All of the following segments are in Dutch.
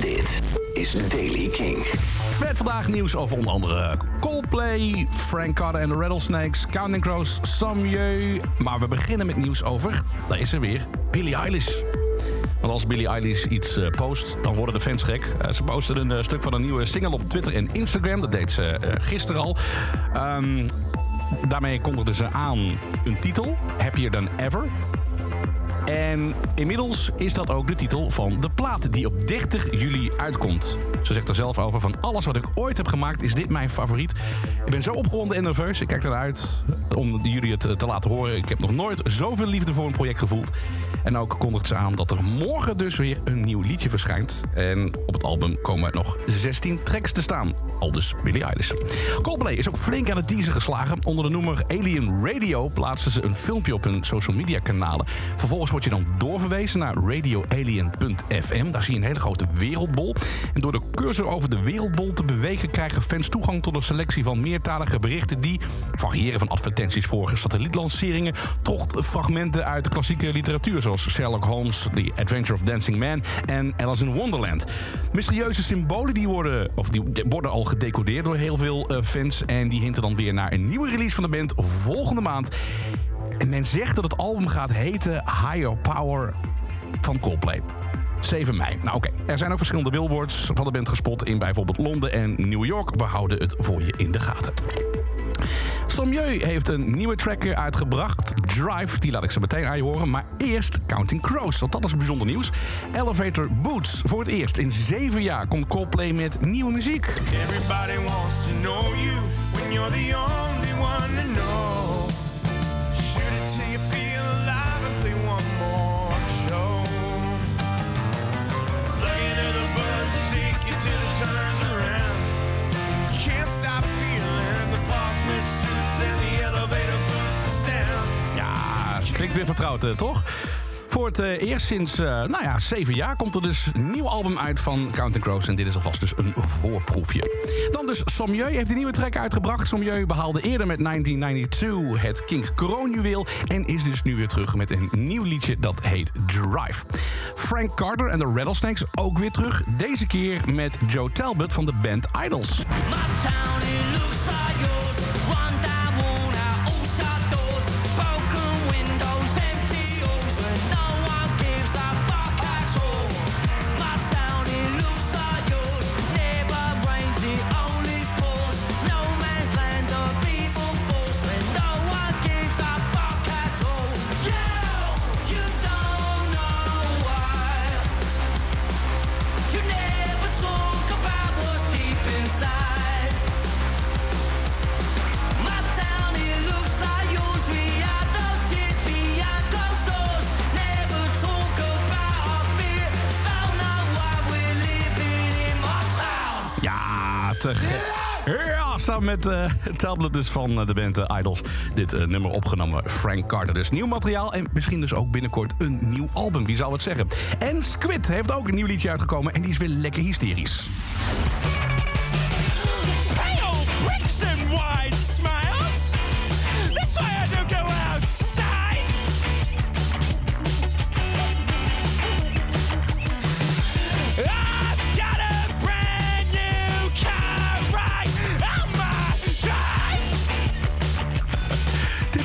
Dit is Daily King. Met vandaag nieuws over onder andere Coldplay, Frank Carter en de Rattlesnakes, Counting Crows, Samjeu. Maar we beginnen met nieuws over, daar is er weer, Billie Eilish. Want als Billie Eilish iets eh, post, dan worden de fans gek. Eh, ze postte een eh, stuk van een nieuwe single op Twitter en Instagram. Dat deed ze gisteren al. Ehm, daarmee kondigde ze aan een titel, Happier Than Ever. En inmiddels is dat ook de titel van de plaat die op 30 juli uitkomt. Ze zegt er zelf over van alles wat ik ooit heb gemaakt is dit mijn favoriet. Ik ben zo opgewonden en nerveus. Ik kijk ernaar uit om jullie het eh, te laten horen. Ik heb nog nooit zoveel liefde voor een project gevoeld. En ook kondigt ze aan dat er morgen dus weer een nieuw liedje verschijnt. En op het album komen nog 16 tracks te staan. Al dus Billie Eilish. Coldplay is ook flink aan het teaser geslagen. Onder de noemer Alien Radio plaatsen ze een filmpje op hun social media kanalen. Vervolgens word je dan doorverwezen naar radioalien.fm. Daar zie je een hele grote wereldbol. En door de cursor over de wereldbol te bewegen... krijgen fans toegang tot een selectie van meertalige berichten... die variëren van advertenties voor satellietlanceringen... tot fragmenten uit de klassieke literatuur... zoals Sherlock Holmes, The Adventure of Dancing Man en Alice in Wonderland. Mysterieuze symbolen die worden, of die worden al gedecodeerd door heel veel eh, fans... en die hinten dan weer naar een nieuwe release van de band volgende maand... En men zegt dat het album gaat heten Higher Power van Coldplay. 7 mei. Nou oké, er zijn ook verschillende billboards van de band gespot in bijvoorbeeld Londen en New York. We houden het voor je in de gaten. Sommieu heeft een nieuwe track uitgebracht, Drive. Die laat ik ze meteen aan je horen. Maar eerst Counting Crows, want dat is bijzonder nieuws. Elevator Boots. Voor het eerst in zeven jaar komt Coldplay met nieuwe muziek. Everybody wants to know you when you're the only klinkt weer vertrouwd, eh, toch? Voor het eh, eerst sinds, eh, nou ja, zeven jaar komt er dus een nieuw album uit van Counting Crows. En dit is alvast dus een voorproefje. Dan dus Sommieu heeft een nieuwe track uitgebracht. Sommieu behaalde eerder met 1992 het King kroonjuweel. En is dus nu weer terug met een nieuw liedje dat heet Drive. Frank Carter en de Rattlesnakes ook weer terug. Deze keer met Joe Talbot van de band Idols. Ja, samen met eh, het tablet dus van eh, de band eh, Idols. Dit nummer opgenomen, Frank Carter. Dus nieuw materiaal en misschien dus ook binnenkort een nieuw album. Wie zou het zeggen? En Squid heeft ook een nieuw liedje uitgekomen en die is weer lekker hysterisch.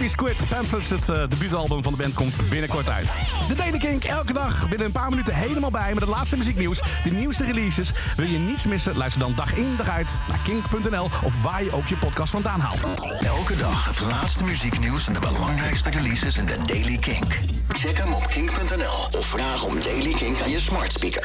Squid, Pamphlets, het eh, debuutalbum van de band, komt binnenkort uit. De Daily Kink, elke dag binnen een paar minuten helemaal bij... met het laatste muzieknieuws, de nieuwste releases. Wil je niets missen? Luister dan dag in dag uit naar kink.nl... of waar je ook je podcast vandaan haalt. Elke dag het laatste muzieknieuws en de belangrijkste releases in de Daily Kink. Check hem op kink.nl of vraag om Daily Kink aan je smart speaker.